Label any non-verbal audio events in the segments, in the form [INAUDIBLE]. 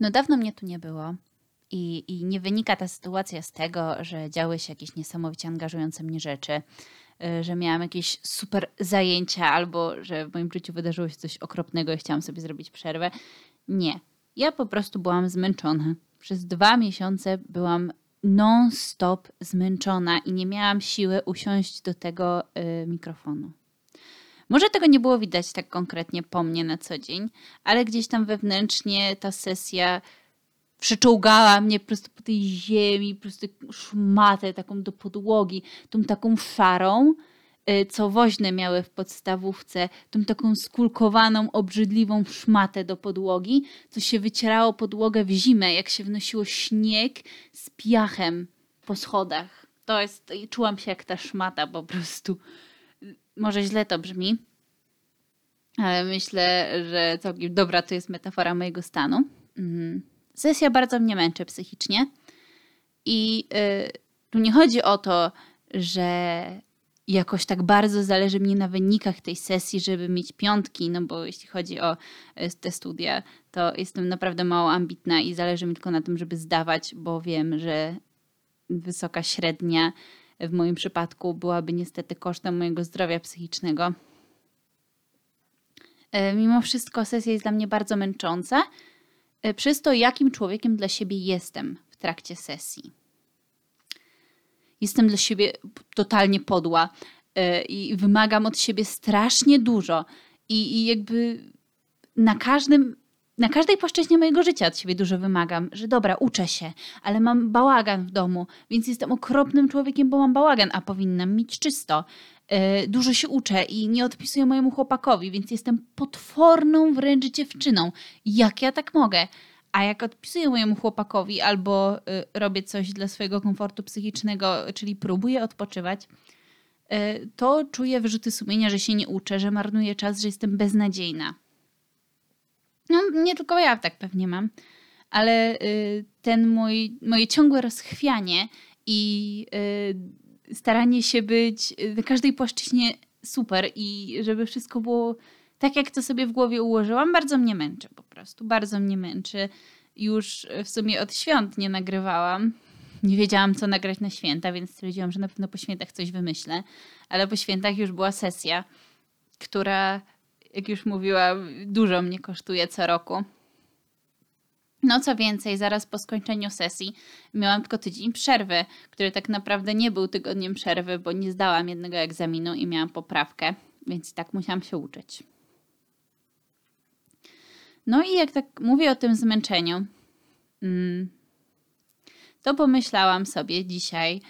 No dawno mnie tu nie było. I, I nie wynika ta sytuacja z tego, że działy się jakieś niesamowicie angażujące mnie rzeczy, y, że miałam jakieś super zajęcia, albo że w moim życiu wydarzyło się coś okropnego i chciałam sobie zrobić przerwę. Nie. Ja po prostu byłam zmęczona. Przez dwa miesiące byłam non-stop zmęczona i nie miałam siły usiąść do tego y, mikrofonu. Może tego nie było widać tak konkretnie po mnie na co dzień, ale gdzieś tam wewnętrznie ta sesja przeczołgała mnie po prostu po tej ziemi, po prostu szmatę taką do podłogi, tą taką szarą, y, co woźne miały w podstawówce, tą taką skulkowaną, obrzydliwą szmatę do podłogi, co się wycierało podłogę w zimę, jak się wnosiło śnieg z piachem po schodach. To jest, czułam się jak ta szmata po prostu. Może źle to brzmi, ale myślę, że całkiem dobra to jest metafora mojego stanu. Mhm. Sesja bardzo mnie męczy psychicznie. I yy, tu nie chodzi o to, że jakoś tak bardzo zależy mi na wynikach tej sesji, żeby mieć piątki, no bo jeśli chodzi o y, te studia, to jestem naprawdę mało ambitna i zależy mi tylko na tym, żeby zdawać, bo wiem, że wysoka średnia w moim przypadku byłaby niestety kosztem mojego zdrowia psychicznego. Y, mimo wszystko sesja jest dla mnie bardzo męcząca, E, przez to, jakim człowiekiem dla siebie jestem w trakcie sesji. Jestem dla siebie totalnie podła e, i wymagam od siebie strasznie dużo. I, i jakby na każdym na każdej płaszczyźnie mojego życia od siebie dużo wymagam, że dobra, uczę się, ale mam bałagan w domu, więc jestem okropnym człowiekiem, bo mam bałagan, a powinnam mieć czysto. Yy, dużo się uczę i nie odpisuję mojemu chłopakowi, więc jestem potworną wręcz dziewczyną. Jak ja tak mogę? A jak odpisuję mojemu chłopakowi albo y, robię coś dla swojego komfortu psychicznego, czyli próbuję odpoczywać, y, to czuję wyrzuty sumienia, że się nie uczę, że marnuję czas, że jestem beznadziejna. No, nie tylko ja tak pewnie mam, ale y, ten mój, moje ciągłe rozchwianie i y, staranie się być na każdej płaszczyźnie super i żeby wszystko było tak, jak to sobie w głowie ułożyłam, bardzo mnie męczy po prostu. Bardzo mnie męczy. Już w sumie od świąt nie nagrywałam. Nie wiedziałam, co nagrać na święta, więc stwierdziłam, że na pewno po świętach coś wymyślę. Ale po świętach już była sesja, która jak już mówiłam, dużo mnie kosztuje co roku. No co więcej, zaraz po skończeniu sesji miałam tylko tydzień przerwy, który tak naprawdę nie był tygodniem przerwy, bo nie zdałam jednego egzaminu i miałam poprawkę, więc tak musiałam się uczyć. No i jak tak mówię o tym zmęczeniu, mm, to pomyślałam sobie dzisiaj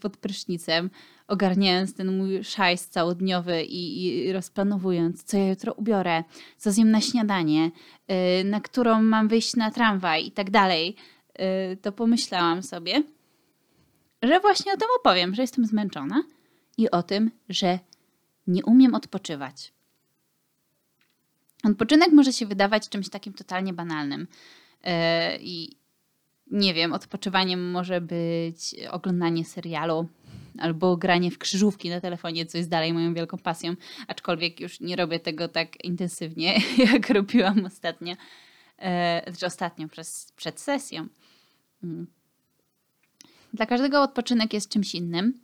pod prysznicem, ogarniając ten mój szajs całodniowy i, i rozplanowując, co ja jutro ubiorę, co zjem na śniadanie, yy, na którą mam wyjść na tramwaj i tak dalej, yy, to pomyślałam sobie, że właśnie o tym opowiem, że jestem zmęczona i o tym, że nie umiem odpoczywać. Odpoczynek może się wydawać czymś takim totalnie banalnym. I nie wiem, odpoczywaniem może być oglądanie serialu, albo granie w krzyżówki na telefonie, co jest dalej moją wielką pasją, aczkolwiek już nie robię tego tak intensywnie, [LAUGHS] jak robiłam ostatnio, e, znaczy ostatnio przez, przed sesją. Mm. Dla każdego odpoczynek jest czymś innym,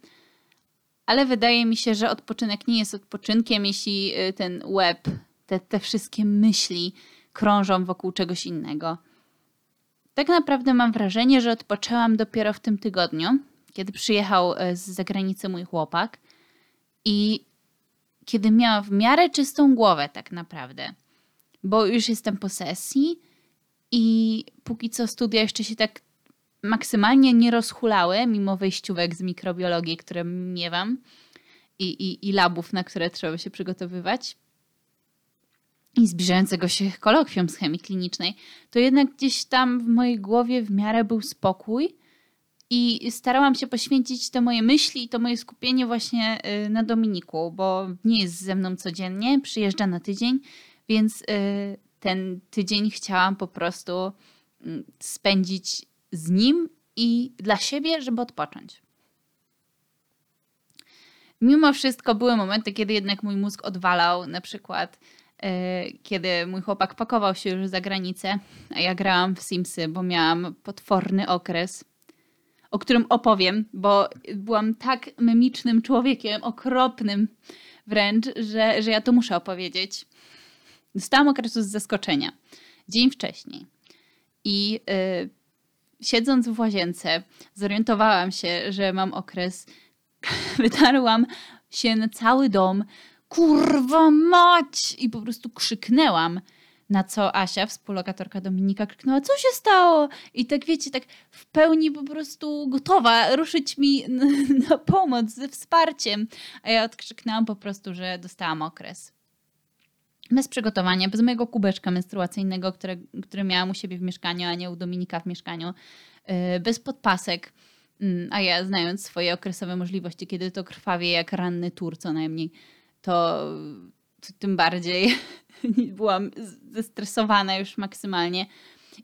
ale wydaje mi się, że odpoczynek nie jest odpoczynkiem, jeśli e, ten web, te, te wszystkie myśli krążą wokół czegoś innego. Tak naprawdę mam wrażenie, że odpoczęłam dopiero w tym tygodniu, kiedy przyjechał e, z zagranicy mój chłopak i kiedy miałam w miarę czystą głowę tak naprawdę, bo już jestem po sesji i póki co studia jeszcze się tak maksymalnie nie rozhulały, mimo wejściówek z mikrobiologii, które miewam i, i, i labów, na które trzeba się przygotowywać i zbliżającego się kolokwium z chemii klinicznej, to jednak gdzieś tam w mojej głowie w miarę był spokój i starałam się poświęcić te moje myśli i to moje skupienie właśnie y, na Dominiku, bo nie jest ze mną codziennie, przyjeżdża na tydzień, więc y, ten tydzień chciałam po prostu mm, spędzić z nim i dla siebie, żeby odpocząć. Mimo wszystko były momenty, kiedy jednak mój mózg odwalał, na przykład kiedy mój chłopak pakował się już za granicę, a ja grałam w Simsy, bo miałam potworny okres, o którym opowiem, bo byłam tak memicznym człowiekiem, okropnym wręcz, że, że ja to muszę opowiedzieć. Dostałam okresu z zaskoczenia. Dzień wcześniej. I yy, siedząc w łazience, zorientowałam się, że mam okres. [LAUGHS] Wytarłam się na cały dom. Kurwa mać! I po prostu krzyknęłam. Na co Asia, współlokatorka Dominika, krzyknęła, co się stało? I tak wiecie, tak w pełni po prostu gotowa ruszyć mi [LAUGHS] na, pomoc ze wsparciem. A ja odkrzyknęłam po prostu, że dostałam okres bez przygotowania, bez mojego kubeczka menstruacyjnego, które, który miałam u siebie w mieszkaniu, a nie u Dominika w mieszkaniu, y, bez podpasek. Mm, a ja, znając swoje okresowe możliwości, kiedy to krwawie jak ranny tur co najmniej, to, to tym bardziej [LAUGHS] byłam zestresowana już maksymalnie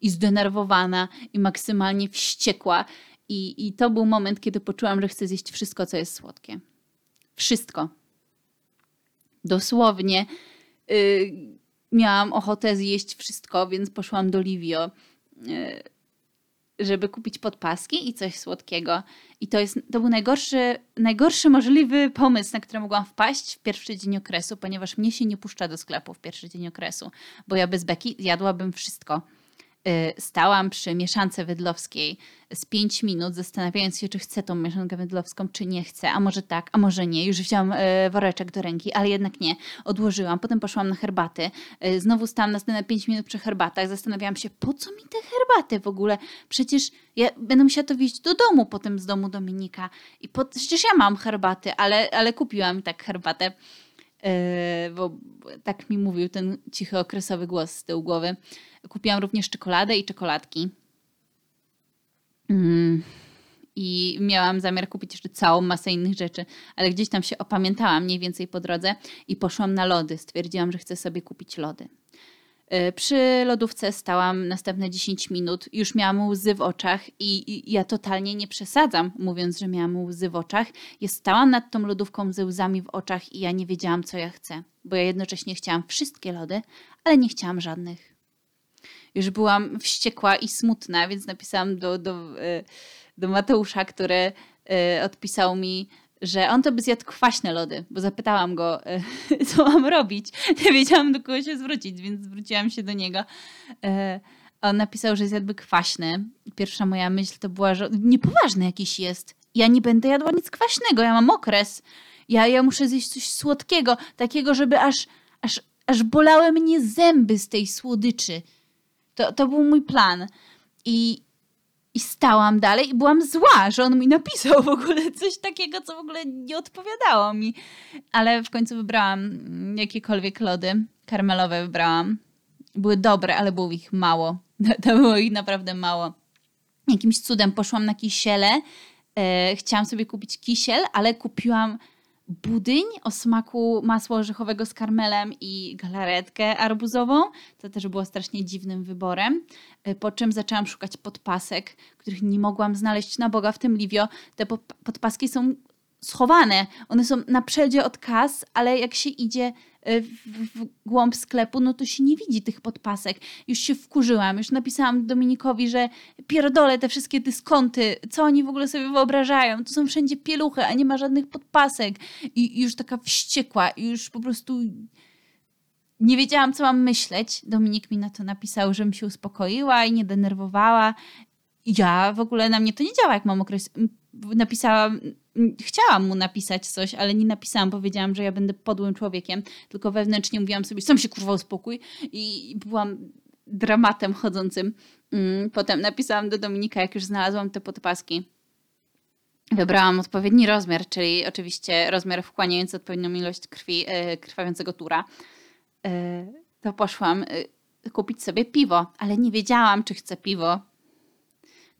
i zdenerwowana i maksymalnie wściekła. I, I to był moment, kiedy poczułam, że chcę zjeść wszystko, co jest słodkie. Wszystko. Dosłownie Y, miałam ochotę zjeść wszystko, więc poszłam do Livio, y, żeby kupić podpaski i coś słodkiego. I to, jest, to był najgorszy, najgorszy możliwy pomysł, na który mogłam wpaść w pierwszy dzień okresu, ponieważ mnie się nie puszcza do sklepu w pierwszy dzień okresu, bo ja bez beki jadłabym wszystko. Y, stałam przy mieszance wydlowskiej z 5 minut, zastanawiając się, czy chcę tą mieszankę wydlowską, czy nie chcę, a może tak, a może nie. Już wziąłam y, woreczek do ręki, ale jednak nie. Odłożyłam, potem poszłam na herbaty. Y, znowu stałam następne 5 minut przy herbatach. Zastanawiałam się, po co mi te herbaty w ogóle? Przecież ja będę musiała to wieźć do domu potem z domu Dominika. I po, przecież ja mam herbaty, ale, ale kupiłam tak herbatę. bo tak mi mówił ten cichy okresowy głos z tyłu głowy. Kupiłam również czekoladę i czekoladki. Mm. I miałam zamiar kupić jeszcze całą masę innych rzeczy, ale gdzieś tam się opamiętałam mniej więcej po drodze i poszłam na lody. Stwierdziłam, że chcę sobie kupić lody. Y, przy lodówce stałam następne 10 minut, już miałam łzy w oczach i, i, ja totalnie nie przesadzam, mówiąc, że miałam łzy w oczach. Ja stałam nad tą lodówką ze łzami w oczach i ja nie wiedziałam, co ja chcę, bo ja jednocześnie chciałam wszystkie lody, ale nie chciałam żadnych już byłam wściekła i smutna, więc napisałam do, do, e, do Mateusza, który e, odpisał mi, że on to by zjadł kwaśne lody, bo zapytałam go, e, [LAUGHS] co mam robić. [LAUGHS] Nie wiedziałam, do kogo się zwrócić, więc zwróciłam się do niego. On napisał, że zjadłby kwaśne. Pierwsza moja myśl to była, że niepoważny jakiś jest. Ja nie będę jadła nic kwaśnego, ja mam okres. Ja, ja muszę zjeść coś słodkiego, takiego, żeby aż, aż, aż bolały mnie zęby z tej słodyczy. To, to był mój plan. I, I stałam dalej i byłam zła, że on mi napisał w ogóle coś takiego, co w ogóle nie odpowiadało mi. Ale w końcu wybrałam jakiekolwiek lody. Karmelowe wybrałam. Były dobre, ale było ich mało. [LAUGHS] To było ich naprawdę mało. Jakimś cudem poszłam na kisiele. E, chciałam sobie kupić kisiel, ale kupiłam budyń o smaku masła orzechowego z karmelem i galaretkę arbuzową. To też było strasznie dziwnym wyborem. E, po czym zaczęłam szukać podpasek, których nie mogłam znaleźć na Boga w tym Livio. Te podpaski są schowane. One są na przedzie od kas, ale jak się idzie w, w głąb sklepu, no to się nie widzi tych podpasek. Już się wkurzyłam, już napisałam Dominikowi, że pierdolę te wszystkie dyskonty, co oni w ogóle sobie wyobrażają. To są wszędzie pieluchy, a nie ma żadnych podpasek. I już taka wściekła, już po prostu nie wiedziałam, co mam myśleć. Dominik mi na to napisał, żebym się uspokoiła i nie denerwowała. Ja w ogóle na mnie to nie działa, jak mam okres. Napisałam chciałam mu napisać coś, ale nie napisałam. Powiedziałam, że ja będę podłym człowiekiem, tylko wewnętrznie mówiłam sobie, sam się kurwa uspokój i byłam dramatem chodzącym. Mm, potem napisałam do Dominika, jak już znalazłam te podpaski. Wybrałam odpowiedni rozmiar, czyli oczywiście rozmiar wchłaniający odpowiednią ilość krwi e, krwawiącego tura. E, to poszłam e, kupić sobie piwo, ale nie wiedziałam, czy chcę piwo,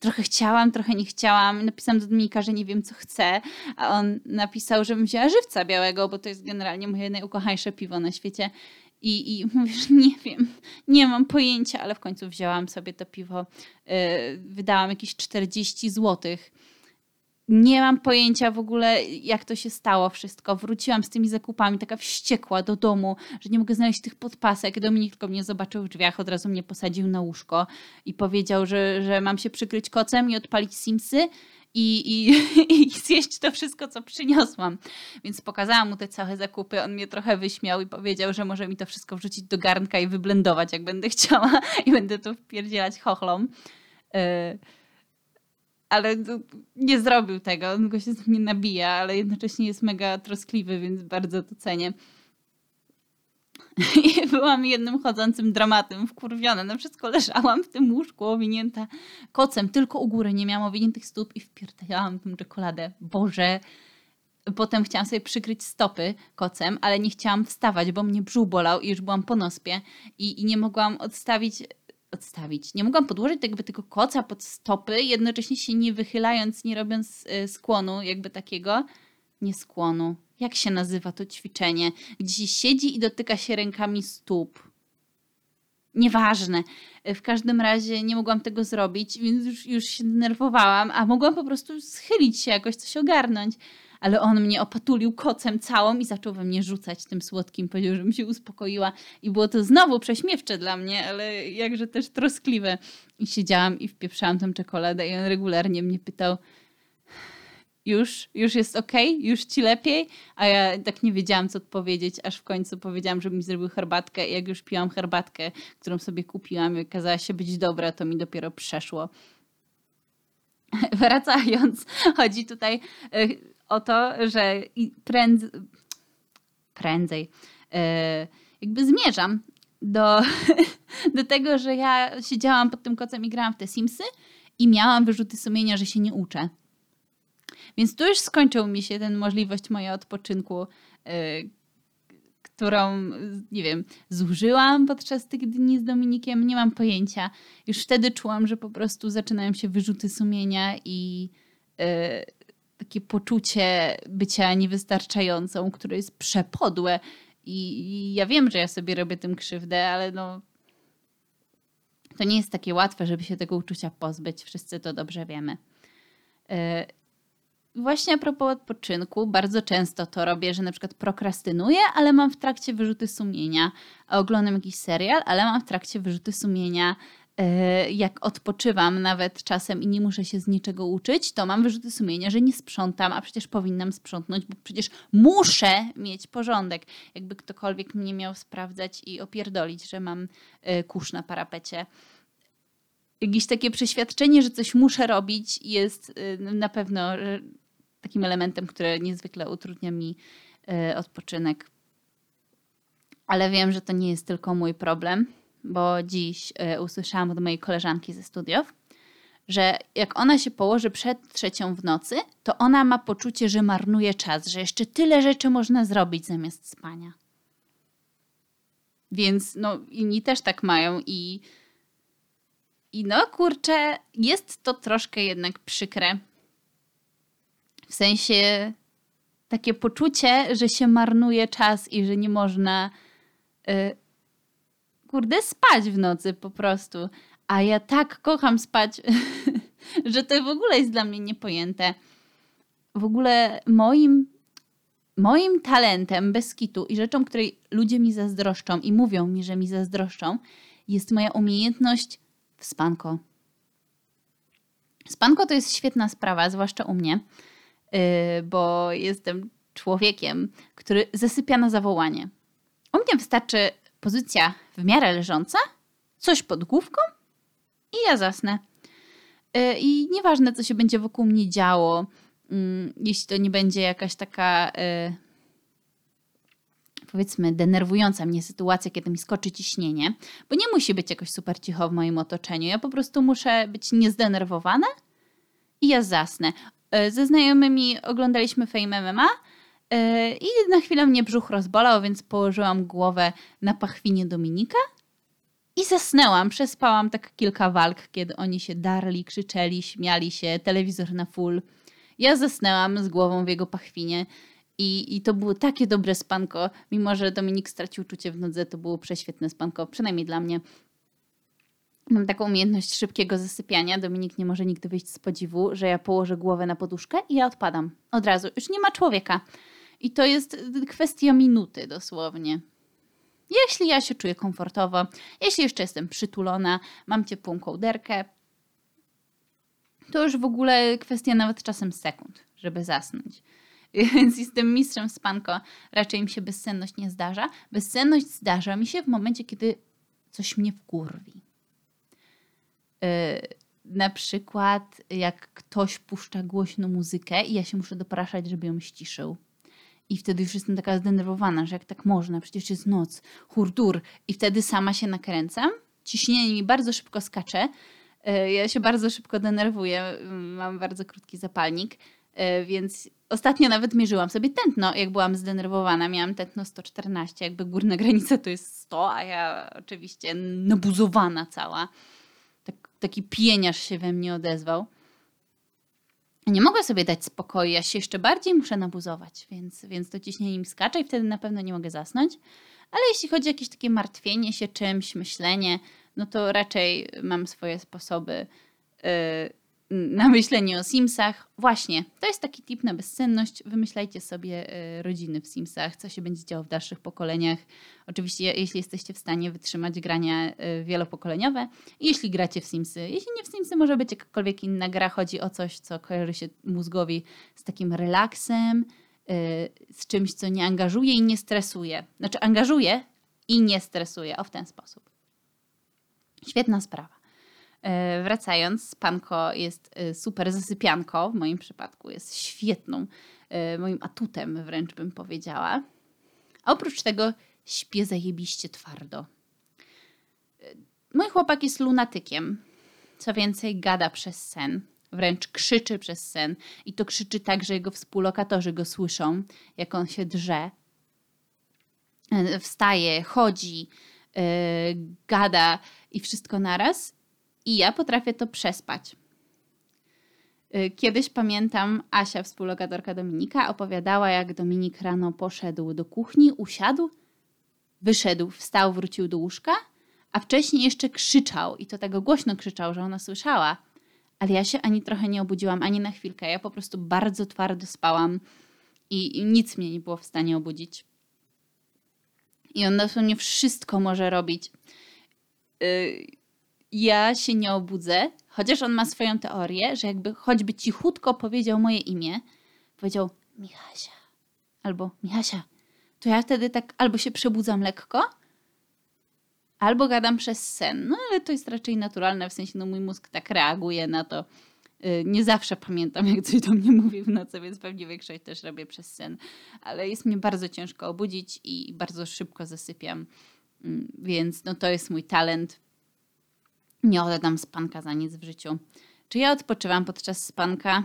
trochę chciałam, trochę nie chciałam. Napisałam do Dominika, że nie wiem, co chcę, a on napisał, żebym wzięła żywca białego, bo to jest generalnie moje najukochańsze piwo na świecie. I, I [LAUGHS] mówisz, nie wiem, nie mam pojęcia, ale w końcu wzięłam sobie to piwo. Yy, wydałam jakieś 40 złotych. Nie mam pojęcia w ogóle, jak to się stało wszystko. Wróciłam z tymi zakupami, taka wściekła do domu, że nie mogę znaleźć tych podpasek. Dominik tylko mnie zobaczył w drzwiach, od razu mnie posadził na łóżko i powiedział, że, że mam się przykryć kocem i odpalić Simsy i, i, [LAUGHS] i zjeść to wszystko, co przyniosłam. Więc pokazałam mu te całe zakupy. On mnie trochę wyśmiał i powiedział, że może mi to wszystko wrzucić do garnka i wyblendować, jak będę chciała i będę to wpierdzielać chochlom. Yy ale nie zrobił tego, on go się z mnie nabija, ale jednocześnie jest mega troskliwy, więc bardzo to cenię. [LAUGHS] I byłam jednym chodzącym dramatem, wkurwiona. Na wszystko leżałam w tym łóżku owinięta kocem, tylko u góry nie miałam owiniętych stóp i wpierdalałam tą czekoladę. Boże! Potem chciałam sobie przykryć stopy kocem, ale nie chciałam wstawać, bo mnie brzuch bolał i już byłam po nospie i, i nie mogłam odstawić odstawić. Nie mogłam podłożyć jakby tego koca pod stopy, jednocześnie się nie wychylając, nie robiąc e, skłonu jakby takiego. Nie skłonu. Jak się nazywa to ćwiczenie? Gdzie siedzi i dotyka się rękami stóp. Nieważne. E, w każdym razie nie mogłam tego zrobić, więc już, już się denerwowałam, a mogłam po prostu schylić się, jakoś coś ogarnąć ale on mnie opatulił kocem całą i zaczął we mnie rzucać tym słodkim. Powiedział, żebym się uspokoiła i było to znowu prześmiewcze dla mnie, ale jakże też troskliwe. I siedziałam i wpieprzałam tę czekoladę i on regularnie mnie pytał już, już jest ok, już ci lepiej, a ja tak nie wiedziałam, co odpowiedzieć, aż w końcu powiedziałam, żeby mi zrobił herbatkę i jak już piłam herbatkę, którą sobie kupiłam i okazała się być dobra, to mi dopiero przeszło. [LAUGHS] Wracając, chodzi tutaj e, o to, że prędzej, prędzej jakby zmierzam do, [LAUGHS] do tego, że ja siedziałam pod tym kocem i grałam w te Simsy i miałam wyrzuty sumienia, że się nie uczę. Więc tu już skończył mi się ten możliwość mojego odpoczynku, yy, którą, nie wiem, zużyłam podczas tych dni z Dominikiem. Nie mam pojęcia. Już wtedy czułam, że po prostu zaczynają się wyrzuty sumienia i yy, takie poczucie bycia niewystarczającą, które jest przepodłe. I, ja wiem, że ja sobie robię tym krzywdę, ale no. To nie jest takie łatwe, żeby się tego uczucia pozbyć. Wszyscy to dobrze wiemy. Yy, właśnie a propos odpoczynku, bardzo często to robię, że na przykład prokrastynuję, ale mam w trakcie wyrzuty sumienia. Oglądam jakiś serial, ale mam w trakcie wyrzuty sumienia jak odpoczywam nawet czasem i nie muszę się z niczego uczyć, to mam wyrzuty sumienia, że nie sprzątam, a przecież powinnam sprzątnąć, bo przecież muszę mieć porządek. Jakby ktokolwiek mnie miał sprawdzać i opierdolić, że mam e, kurz na parapecie. Jakieś takie przeświadczenie, że coś muszę robić jest e, na pewno takim elementem, który niezwykle utrudnia mi odpoczynek. Ale wiem, że to nie jest tylko mój problem bo dziś y, usłyszałam od mojej koleżanki ze studiów, że jak ona się położy przed trzecią w nocy, to ona ma poczucie, że marnuje czas, że jeszcze tyle rzeczy można zrobić zamiast spania. Więc no, inni też tak mają i, i no kurczę, jest to troszkę jednak przykre. W sensie takie poczucie, że się marnuje czas i że nie można y, kurde, spać w nocy po prostu. A ja tak kocham spać, [LAUGHS] że to w ogóle jest dla mnie niepojęte. W ogóle moim, moim talentem bez kitu i rzeczą, której ludzie mi zazdroszczą i mówią mi, że mi zazdroszczą, jest moja umiejętność w spanko. Spanko to jest świetna sprawa, zwłaszcza u mnie, yy, bo jestem człowiekiem, który zasypia na zawołanie. U mnie wystarczy pozycja w miarę leżąca, coś pod główką i ja zasnę. E, I nieważne, co się będzie wokół mnie działo, mm, jeśli to nie będzie jakaś taka e, powiedzmy denerwująca mnie sytuacja, kiedy mi skoczy ciśnienie, bo nie musi być jakoś super cicho w moim otoczeniu. Ja po prostu muszę być niezdenerwowana i ja zasnę. E, ze znajomymi oglądaliśmy Fame MMA I na chwilę mnie brzuch rozbolał, więc położyłam głowę na pachwinie Dominika i zasnęłam. Przespałam tak kilka walk, kiedy oni się darli, krzyczeli, śmiali się, telewizor na full. Ja zasnęłam z głową w jego pachwinie. I, I to było takie dobre spanko, mimo że Dominik stracił czucie w nodze, to było prześwietne spanko, przynajmniej dla mnie. Mam taką umiejętność szybkiego zasypiania. Dominik nie może nigdy wyjść z podziwu, że ja położę głowę na poduszkę i ja odpadam. Od razu. Już nie ma człowieka. I to jest kwestia minuty dosłownie. Jeśli ja się czuję komfortowo, jeśli jeszcze jestem przytulona, mam ciepłą kołderkę, to już w ogóle kwestia nawet czasem sekund, żeby zasnąć. [LAUGHS] Więc jestem mistrzem spanko. Raczej mi się bezsenność nie zdarza. Bezsenność zdarza mi się w momencie, kiedy coś mnie wkurwi. Yy, na przykład, jak ktoś puszcza głośno muzykę i ja się muszę dopraszać, żeby ją ściszył. I wtedy już jestem taka zdenerwowana, że jak tak można, przecież jest noc, hurdur. I wtedy sama się nakręcam. Ciśnienie mi bardzo szybko skacze. Yy, ja się bardzo szybko denerwuję. Mam bardzo krótki zapalnik. Yy, więc ostatnio nawet mierzyłam sobie tętno, jak byłam zdenerwowana. Miałam tętno 114, jakby górna [LAUGHS] granica to jest 100, a ja oczywiście nabuzowana cała taki pieniarz się we mnie odezwał. Nie mogę sobie dać spokoju, ja się jeszcze bardziej muszę nabuzować, więc, więc to ciśnienie mi skacze i wtedy na pewno nie mogę zasnąć. Ale jeśli chodzi o jakieś takie martwienie się czymś, myślenie, no to raczej mam swoje sposoby yy, na myślenie o Simsach. Właśnie, to jest taki tip na bezsenność. Wymyślajcie sobie e, rodziny w Simsach, co się będzie działo w dalszych pokoleniach. Oczywiście, jeśli jesteście w stanie wytrzymać grania e, wielopokoleniowe. Jeśli gracie w Simsy, jeśli nie w Simsy, może być jakakolwiek inna gra. Chodzi o coś, co kojarzy się mózgowi z takim relaksem, e, z czymś, co nie angażuje i nie stresuje. Znaczy, angażuje i nie stresuje. O, w ten sposób. Świetna sprawa. E, wracając, Panko jest e, super zasypianką, w moim przypadku jest świetną, e, moim atutem wręcz bym powiedziała. A oprócz tego śpię zajebiście twardo. Mój chłopak jest lunatykiem. Co więcej, gada przez sen. Wręcz krzyczy przez sen. I to krzyczy tak, że jego współlokatorzy go słyszą, jak on się drze. Wstaje, chodzi, yy, gada i wszystko naraz. I ja potrafię to przespać. Y, kiedyś pamiętam, Asia, współlokatorka Dominika, opowiadała, jak Dominik rano poszedł do kuchni, usiadł, wyszedł, wstał, wrócił do łóżka, a wcześniej jeszcze krzyczał i to tego głośno krzyczał, że ona słyszała. Ale ja się ani trochę nie obudziłam, ani na chwilkę. Ja po prostu bardzo twardo spałam i, nic mnie nie było w stanie obudzić. I on dosłownie wszystko może robić. Yy, ja się nie obudzę, chociaż on ma swoją teorię, że jakby choćby cichutko powiedział moje imię, powiedział Michasia albo Michasia, to ja wtedy tak albo się przebudzam lekko, albo gadam przez sen. No ale to jest raczej naturalne, w sensie no mój mózg tak reaguje na to. Y, nie zawsze pamiętam, jak coś do mnie mówi w nocy, więc pewnie większość też robię przez sen. Ale jest mnie bardzo ciężko obudzić i bardzo szybko zasypiam. Mm, więc no to jest mój talent nie oddam spanka za nic w życiu. Czy ja odpoczywam podczas spanka?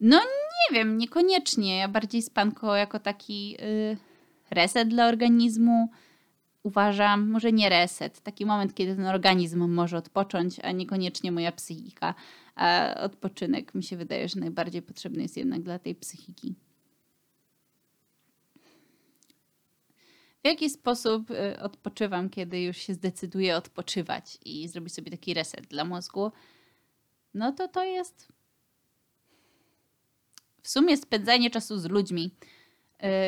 No nie wiem, niekoniecznie. Ja bardziej spanko jako taki yy, reset dla organizmu uważam, może nie reset, taki moment, kiedy ten organizm może odpocząć, a niekoniecznie moja psychika. A odpoczynek mi się wydaje, że najbardziej potrzebny jest jednak dla tej psychiki. W jaki sposób y, odpoczywam, kiedy już się zdecyduję odpoczywać i zrobić sobie taki reset dla mózgu? No to to jest w sumie spędzanie czasu z ludźmi.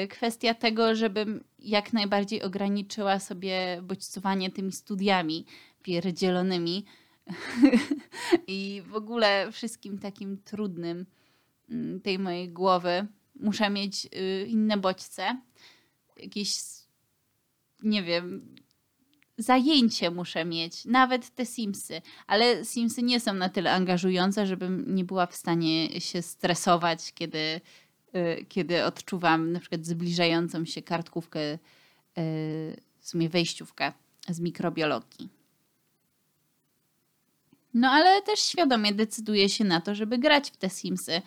Y, kwestia tego, żebym jak najbardziej ograniczyła sobie bodźcowanie tymi studiami pierdzielonymi [LAUGHS] i w ogóle wszystkim takim trudnym mm, tej mojej głowy. Muszę mieć y, inne bodźce, jakieś nie wiem, zajęcie muszę mieć, nawet te Simsy, ale Simsy nie są na tyle angażujące, żebym nie była w stanie się stresować, kiedy, y, kiedy odczuwam na przykład zbliżającą się kartkówkę, y, w sumie wejściówkę z mikrobiologii. No ale też świadomie decyduję się na to, żeby grać w te Simsy,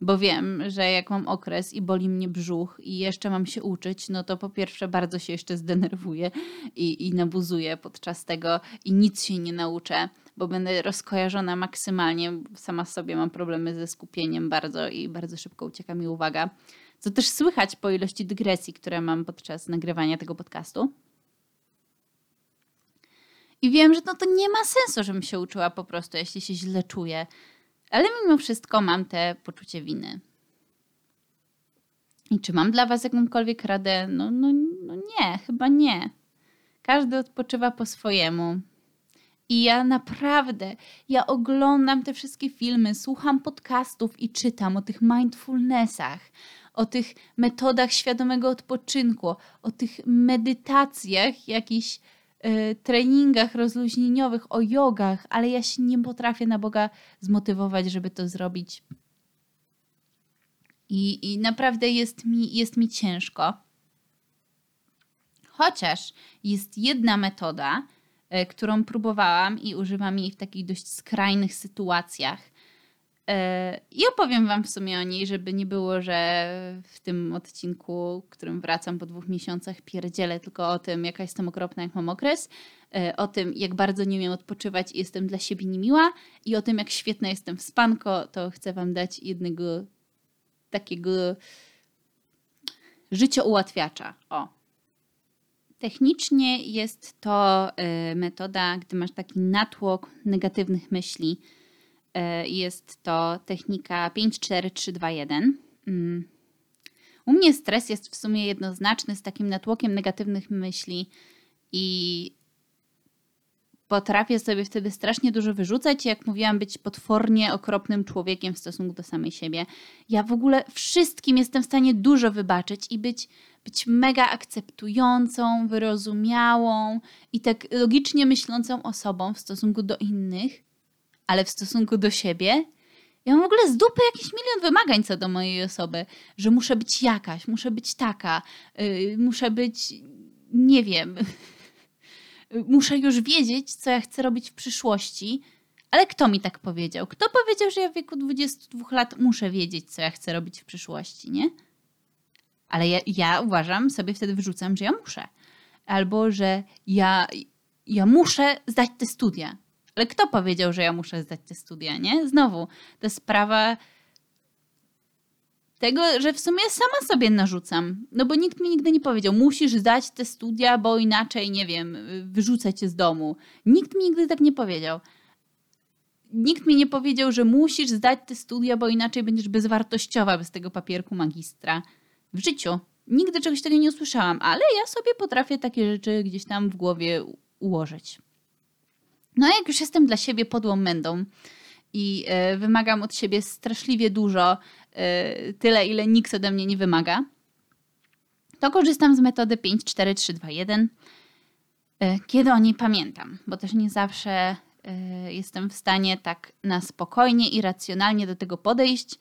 bo wiem, że jak mam okres i boli mnie brzuch i jeszcze mam się uczyć, no to po pierwsze bardzo się jeszcze zdenerwuję i, i nabuzuję podczas tego i nic się nie nauczę, bo będę rozkojarzona maksymalnie. Sama sobie mam problemy ze skupieniem bardzo i bardzo szybko ucieka mi uwaga. Co też słychać po ilości dygresji, które mam podczas nagrywania tego podcastu. I wiem, że no to nie ma sensu, żebym się uczyła po prostu, jeśli się źle czuję. Ale mimo wszystko mam te poczucie winy. I czy mam dla Was jakąkolwiek radę? No, no, no nie, chyba nie. Każdy odpoczywa po swojemu. I ja naprawdę, ja oglądam te wszystkie filmy, słucham podcastów i czytam o tych mindfulnessach, o tych metodach świadomego odpoczynku, o tych medytacjach, jakichś treningach rozluźnieniowych, o jogach, ale ja się nie potrafię na Boga zmotywować, żeby to zrobić. I, i naprawdę jest mi, jest mi ciężko. Chociaż jest jedna metoda, y, którą próbowałam i używam jej w takich dość skrajnych sytuacjach I opowiem Wam w sumie o niej, żeby nie było, że w tym odcinku, którym wracam po dwóch miesiącach, pierdzielę tylko o tym, jaka jestem okropna, jak mam okres, e, o tym, jak bardzo nie umiem odpoczywać i jestem dla siebie niemiła i o tym, jak świetna jestem w spanko, to chcę Wam dać jednego takiego życioułatwiacza. O. Technicznie jest to e, metoda, gdy masz taki natłok negatywnych myśli, E, jest to technika 54321. Mm. U mnie stres jest w sumie jednoznaczny z takim natłokiem negatywnych myśli i potrafię sobie wtedy strasznie dużo wyrzucać. Jak mówiłam, być potwornie okropnym człowiekiem w stosunku do samej siebie. Ja w ogóle wszystkim jestem w stanie dużo wybaczyć i być, być mega akceptującą, wyrozumiałą i tak logicznie myślącą osobą w stosunku do innych ale w stosunku do siebie ja mam w ogóle z dupy jakiś milion wymagań co do mojej osoby, że muszę być jakaś, muszę być taka, yy, muszę być, nie wiem, [LAUGHS] muszę już wiedzieć, co ja chcę robić w przyszłości. Ale kto mi tak powiedział? Kto powiedział, że ja w wieku 22 lat muszę wiedzieć, co ja chcę robić w przyszłości, nie? Ale ja, ja uważam, sobie wtedy wyrzucam, że ja muszę. Albo, że ja, ja muszę zdać te studia. Ale kto powiedział, że ja muszę zdać te studia, nie? Znowu, to sprawa tego, że w sumie sama sobie narzucam. No bo nikt mi nigdy nie powiedział, musisz zdać te studia, bo inaczej, nie wiem, wyrzucę cię z domu. Nikt mi nigdy tak nie powiedział. Nikt mi nie powiedział, że musisz zdać te studia, bo inaczej będziesz bezwartościowa bez tego papierku magistra. W życiu. Nigdy czegoś takiego nie usłyszałam, ale ja sobie potrafię takie rzeczy gdzieś tam w głowie ułożyć. No jak już jestem dla siebie podłą mędą i y, wymagam od siebie straszliwie dużo, y, tyle ile nikt ode mnie nie wymaga, to korzystam z metody 5, 4, 3, 2, 1, y, kiedy o niej pamiętam, bo też nie zawsze jestem w stanie tak na spokojnie i racjonalnie do tego podejść.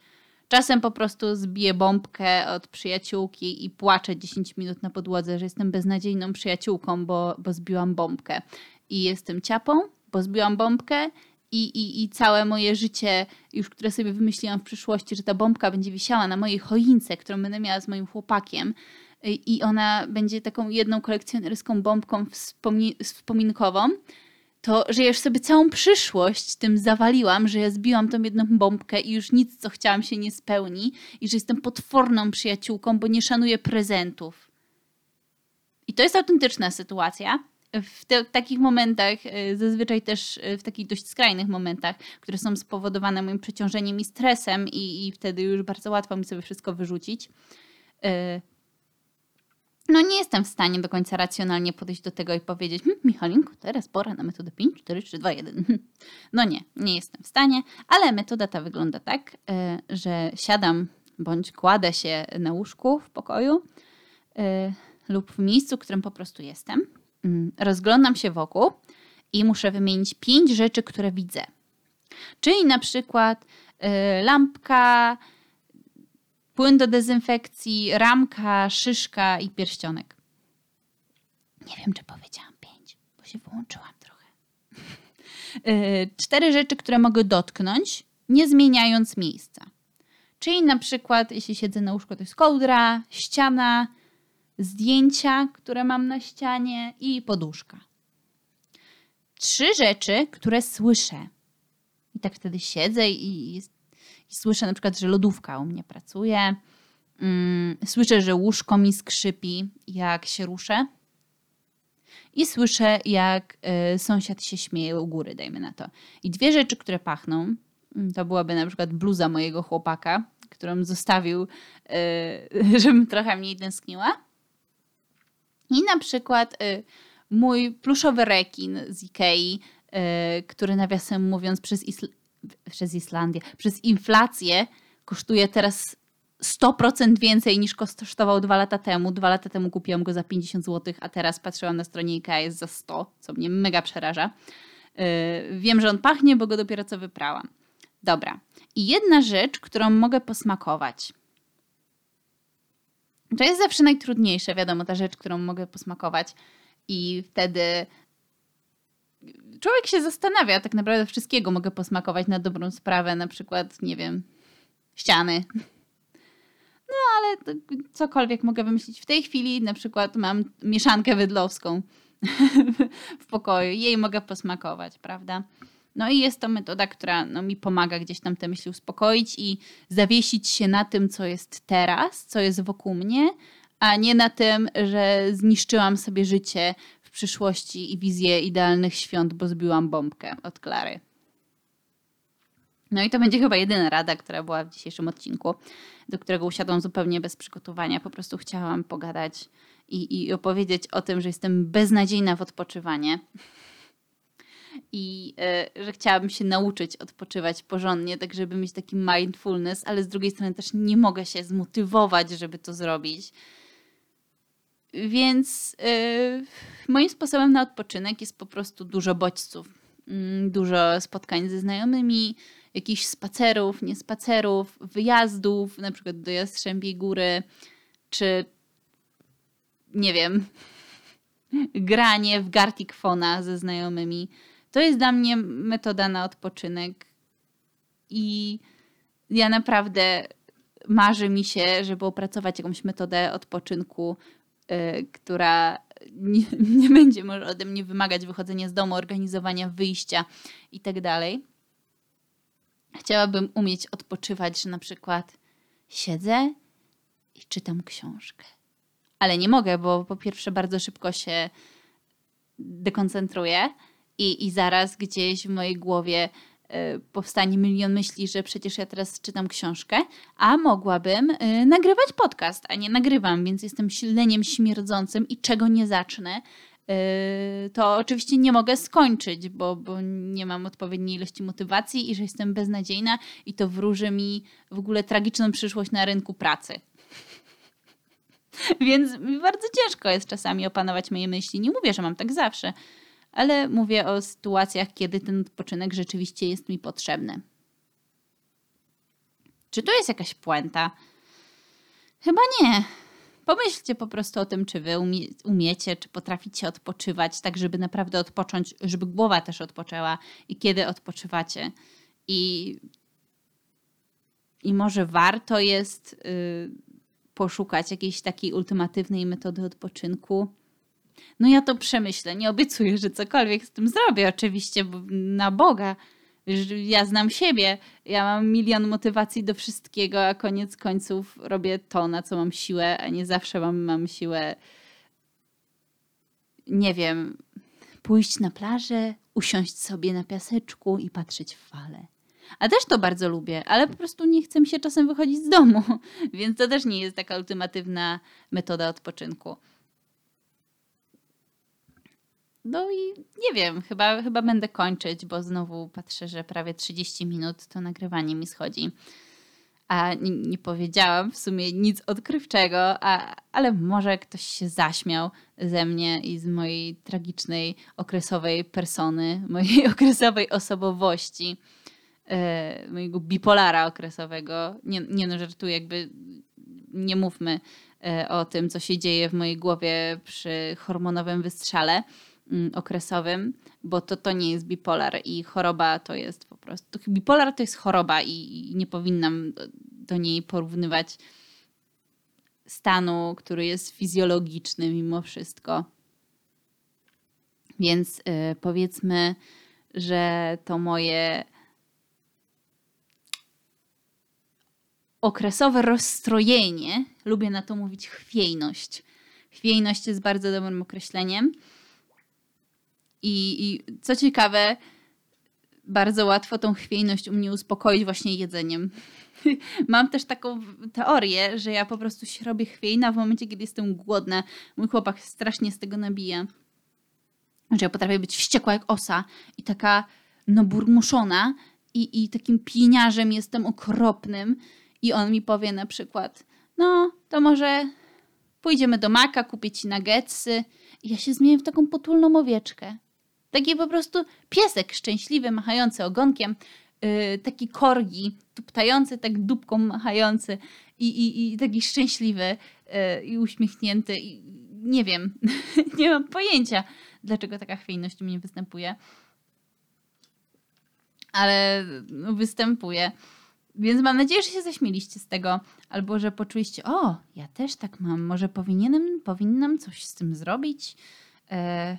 Czasem po prostu zbiję bombkę od przyjaciółki i płaczę 10 minut na podłodze, że jestem beznadziejną przyjaciółką, bo, bo zbiłam bombkę i jestem ciapą pozbiłam bombkę i, i, i całe moje życie, już które sobie wymyśliłam w przyszłości, że ta bombka będzie wisiała na mojej choince, którą będę miała z moim chłopakiem i ona będzie taką jedną kolekcjonerską bombką wspominkową, to że ja już sobie całą przyszłość tym zawaliłam, że ja zbiłam tą jedną bombkę i już nic, co chciałam, się nie spełni i że jestem potworną przyjaciółką, bo nie szanuję prezentów. I to jest autentyczna sytuacja w te, takich momentach, e, zazwyczaj też e, w takich dość skrajnych momentach, które są spowodowane moim przeciążeniem i stresem, i, i wtedy już bardzo łatwo mi sobie wszystko wyrzucić. E, no nie jestem w stanie do końca racjonalnie podejść do tego i powiedzieć, hm, Michalinko, teraz pora na metodę 5, 4, 3, 2, 1. No nie, nie jestem w stanie, ale metoda ta wygląda tak, że siadam bądź kładę się na łóżku w pokoju lub w miejscu, w którym po prostu jestem rozglądam się wokół i muszę wymienić pięć rzeczy, które widzę. Czyli na przykład y, lampka, płyn do dezynfekcji, ramka, szyszka i pierścionek. Nie wiem, czy powiedziałam pięć, bo się wyłączyłam trochę. [LAUGHS] Y, cztery rzeczy, które mogę dotknąć, nie zmieniając miejsca. Czyli na przykład, jeśli siedzę na łóżku, to jest kołdra, ściana, zdjęcia, które mam na ścianie i poduszka. Trzy rzeczy, które słyszę. I tak wtedy siedzę i, i, słyszę na przykład, że lodówka u mnie pracuje. Mm, słyszę, że łóżko mi skrzypi, jak się ruszę. i słyszę, jak y, sąsiad się śmieje u góry, dajmy na to. I dwie rzeczy, które pachną, mm, to byłaby na przykład bluza mojego chłopaka, którą zostawił, y, [LAUGHS] żebym trochę mniej tęskniła. I na przykład y, mój pluszowy rekin z Ikei, y, który nawiasem mówiąc przez, Isl przez Islandię, przez inflację kosztuje teraz 100% więcej niż kosztował dwa lata temu. Dwa lata temu kupiłam go za 50 zł, a teraz patrzyłam na stronie IKEA jest za 100, co mnie mega przeraża. Yy, wiem, że on pachnie, bo go dopiero co wyprałam. Dobra. I jedna rzecz, którą mogę posmakować. To jest zawsze najtrudniejsze, wiadomo, ta rzecz, którą mogę posmakować. I wtedy człowiek się zastanawia, tak naprawdę wszystkiego mogę posmakować na dobrą sprawę, na przykład, nie wiem, ściany. No ale cokolwiek mogę wymyślić. W tej chwili na przykład mam mieszankę wydlowską [LAUGHS] w pokoju. Jej mogę posmakować, prawda? No i jest to metoda, która no, mi pomaga gdzieś tam te myśli uspokoić i zawiesić się na tym, co jest teraz, co jest wokół mnie, a nie na tym, że zniszczyłam sobie życie w przyszłości i wizję idealnych świąt, bo zbiłam bombkę od Klary. No i to będzie chyba jedyna rada, która była w dzisiejszym odcinku, do którego usiadłam zupełnie bez przygotowania. Po prostu chciałam pogadać i, i opowiedzieć o tym, że jestem beznadziejna w odpoczywanie i y, że chciałabym się nauczyć odpoczywać porządnie, tak żeby mieć taki mindfulness, ale z drugiej strony też nie mogę się zmotywować, żeby to zrobić. Więc y, moim sposobem na odpoczynek jest po prostu dużo bodźców, y, dużo spotkań ze znajomymi, jakichś spacerów, nie spacerów, wyjazdów, na przykład do Jastrzębiej Góry, czy nie wiem, [LAUGHS] granie w Gartic Fona ze znajomymi. To jest dla mnie metoda na odpoczynek i ja naprawdę marzy mi się, żeby opracować jakąś metodę odpoczynku, yy, która nie, [LAUGHS] nie, będzie może ode mnie wymagać wychodzenia z domu, organizowania wyjścia i tak. Chciałabym umieć odpoczywać, że na przykład siedzę i czytam książkę. Ale nie mogę, bo po pierwsze bardzo szybko się dekoncentruję i, i zaraz gdzieś w mojej głowie y, powstanie milion myśli, że przecież ja teraz czytam książkę, a mogłabym y, nagrywać podcast, a nie nagrywam, więc jestem śleniem śmierdzącym i czego nie zacznę, y, to oczywiście nie mogę skończyć, bo, bo nie mam odpowiedniej ilości motywacji i że jestem beznadziejna i to wróży mi w ogóle tragiczną przyszłość na rynku pracy. [LAUGHS] Więc bardzo ciężko jest czasami opanować moje myśli. Nie mówię, że mam tak zawsze, ale mówię o sytuacjach, kiedy ten odpoczynek rzeczywiście jest mi potrzebny. Czy to jest jakaś puenta? Chyba nie. Pomyślcie po prostu o tym, czy wy umie, umiecie, czy potraficie odpoczywać, tak żeby naprawdę odpocząć, żeby głowa też odpoczęła i kiedy odpoczywacie. I, i może warto jest y, poszukać jakiejś takiej ultimatywnej metody odpoczynku no ja to przemyślę. Nie obiecuję, że cokolwiek z tym zrobię, oczywiście, bo na Boga. Ja znam siebie, ja mam milion motywacji do wszystkiego, a koniec końców robię to, na co mam siłę, a nie zawsze mam, mam siłę, nie wiem, pójść na plażę, usiąść sobie na piaseczku i patrzeć w fale. A też to bardzo lubię, ale po prostu nie chcę mi się czasem wychodzić z domu, [LAUGHS] więc to też nie jest taka ultimatywna metoda odpoczynku. No i nie wiem, chyba, chyba będę kończyć, bo znowu patrzę, że prawie 30 minut to nagrywanie mi schodzi. A nie, nie powiedziałam w sumie nic odkrywczego, a, ale może ktoś się zaśmiał ze mnie i z mojej tragicznej okresowej persony, [LAUGHS] mojej okresowej osobowości, yy, mojego bipolara okresowego. Nie, nie no, żartuję, jakby nie mówmy yy, o tym, co się dzieje w mojej głowie przy hormonowym wystrzale okresowym, bo to, to nie jest bipolar i choroba to jest po prostu. Bipolar to jest choroba i, nie powinnam do, niej porównywać stanu, który jest fizjologiczny mimo wszystko. Więc yy, powiedzmy, że to moje okresowe rozstrojenie, lubię na to mówić chwiejność. Chwiejność jest bardzo dobrym określeniem I, I co ciekawe, bardzo łatwo tą chwiejność u mnie uspokoić właśnie jedzeniem. [LAUGHS] Mam też taką teorię, że ja po prostu się robię chwiejna w momencie, kiedy jestem głodna. Mój chłopak strasznie z tego nabija. Że ja potrafię być wściekła jak osa i taka no burmuszona i, i takim pieniarzem jestem okropnym. I on mi powie na przykład, no to może pójdziemy do Maka, kupię ci nuggetsy. I ja się zmienię w taką potulną owieczkę. Taki po prostu piesek szczęśliwy, machający ogonkiem, yy, taki korgi, tuptający, tak dupką machający i, i, i taki szczęśliwy yy, i uśmiechnięty. I nie wiem, [LAUGHS] nie mam pojęcia, dlaczego taka chwiejność u mnie występuje. Ale no, występuje. Więc mam nadzieję, że się zaśmieliście z tego, albo że poczuliście, o, ja też tak mam, może powinienem, powinnam coś z tym zrobić. E,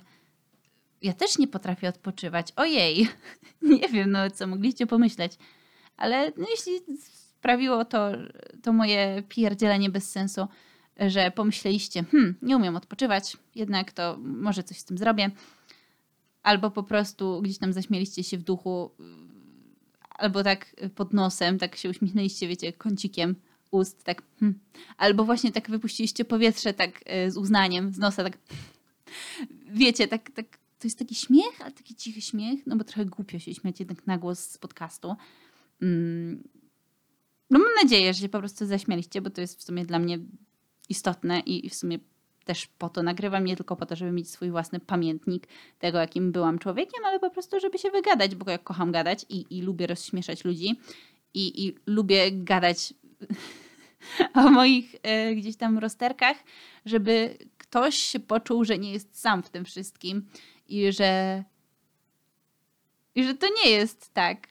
ja też nie potrafię odpoczywać. Ojej, [LAUGHS] nie wiem, no co mogliście pomyśleć. Ale no, jeśli sprawiło to, to moje pierdzielenie bez sensu, że pomyśleliście, hmm, nie umiem odpoczywać, jednak to może coś z tym zrobię. Albo po prostu gdzieś tam zaśmieliście się w duchu, albo tak pod nosem, tak się uśmiechnęliście, wiecie, kącikiem ust, tak, hmm. albo właśnie tak wypuściliście powietrze tak e, z uznaniem, z nosa, tak, wiecie, tak, tak, to jest taki śmiech, ale taki cichy śmiech, no bo trochę głupio się śmiać jednak na głos z podcastu. Mm. No mam nadzieję, że się po prostu zaśmialiście, bo to jest w sumie dla mnie istotne i w sumie też po to nagrywam, nie tylko po to, żeby mieć swój własny pamiętnik tego, jakim byłam człowiekiem, ale po prostu, żeby się wygadać, bo ja kocham gadać i, i lubię rozśmieszać ludzi i, i lubię gadać [LAUGHS] o moich e, gdzieś tam rozterkach, żeby ktoś się poczuł, że nie jest sam w tym wszystkim i że, i że to nie jest tak,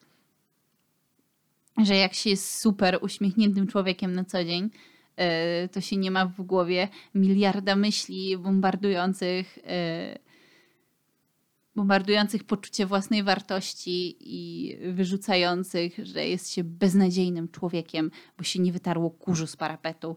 że jak się jest super uśmiechniętym człowiekiem na co dzień, E, to się nie ma w głowie miliarda myśli bombardujących, e, bombardujących poczucie własnej wartości i wyrzucających, że jest się beznadziejnym człowiekiem, bo się nie wytarło kurzu z parapetu.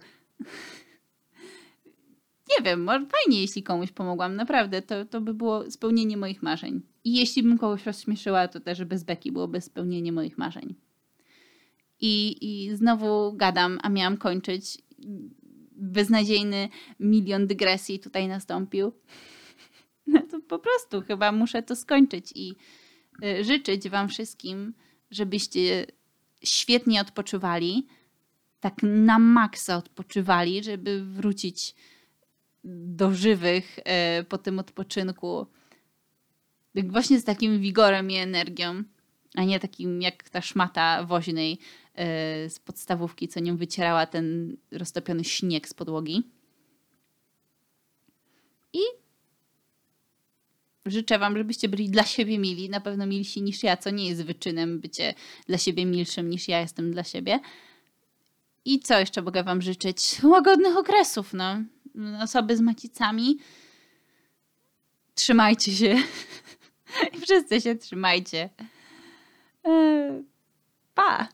Nie wiem, może fajnie, jeśli komuś pomogłam, naprawdę, to, to by było spełnienie moich marzeń. I jeśli bym kogoś rozśmieszyła, to też bez beki byłoby spełnienie moich marzeń. I, I znowu gadam, a miałam kończyć beznadziejny milion dygresji tutaj nastąpił. [LAUGHS] No to po prostu chyba muszę to skończyć i y, życzyć Wam wszystkim, żebyście świetnie odpoczywali, tak na maksa odpoczywali, żeby wrócić do żywych y, po tym odpoczynku. Właśnie z takim wigorem i energią, a nie takim jak ta szmata woźnej, E, z podstawówki, co nią wycierała ten roztopiony śnieg z podłogi. I życzę Wam, żebyście byli dla siebie mili, na pewno milsi niż ja, co nie jest wyczynem bycie dla siebie milszym niż ja jestem dla siebie. I co jeszcze mogę Wam życzyć? Łagodnych okresów, no. Osoby z macicami. Trzymajcie się. [LAUGHS] Wszyscy się trzymajcie. E, pa!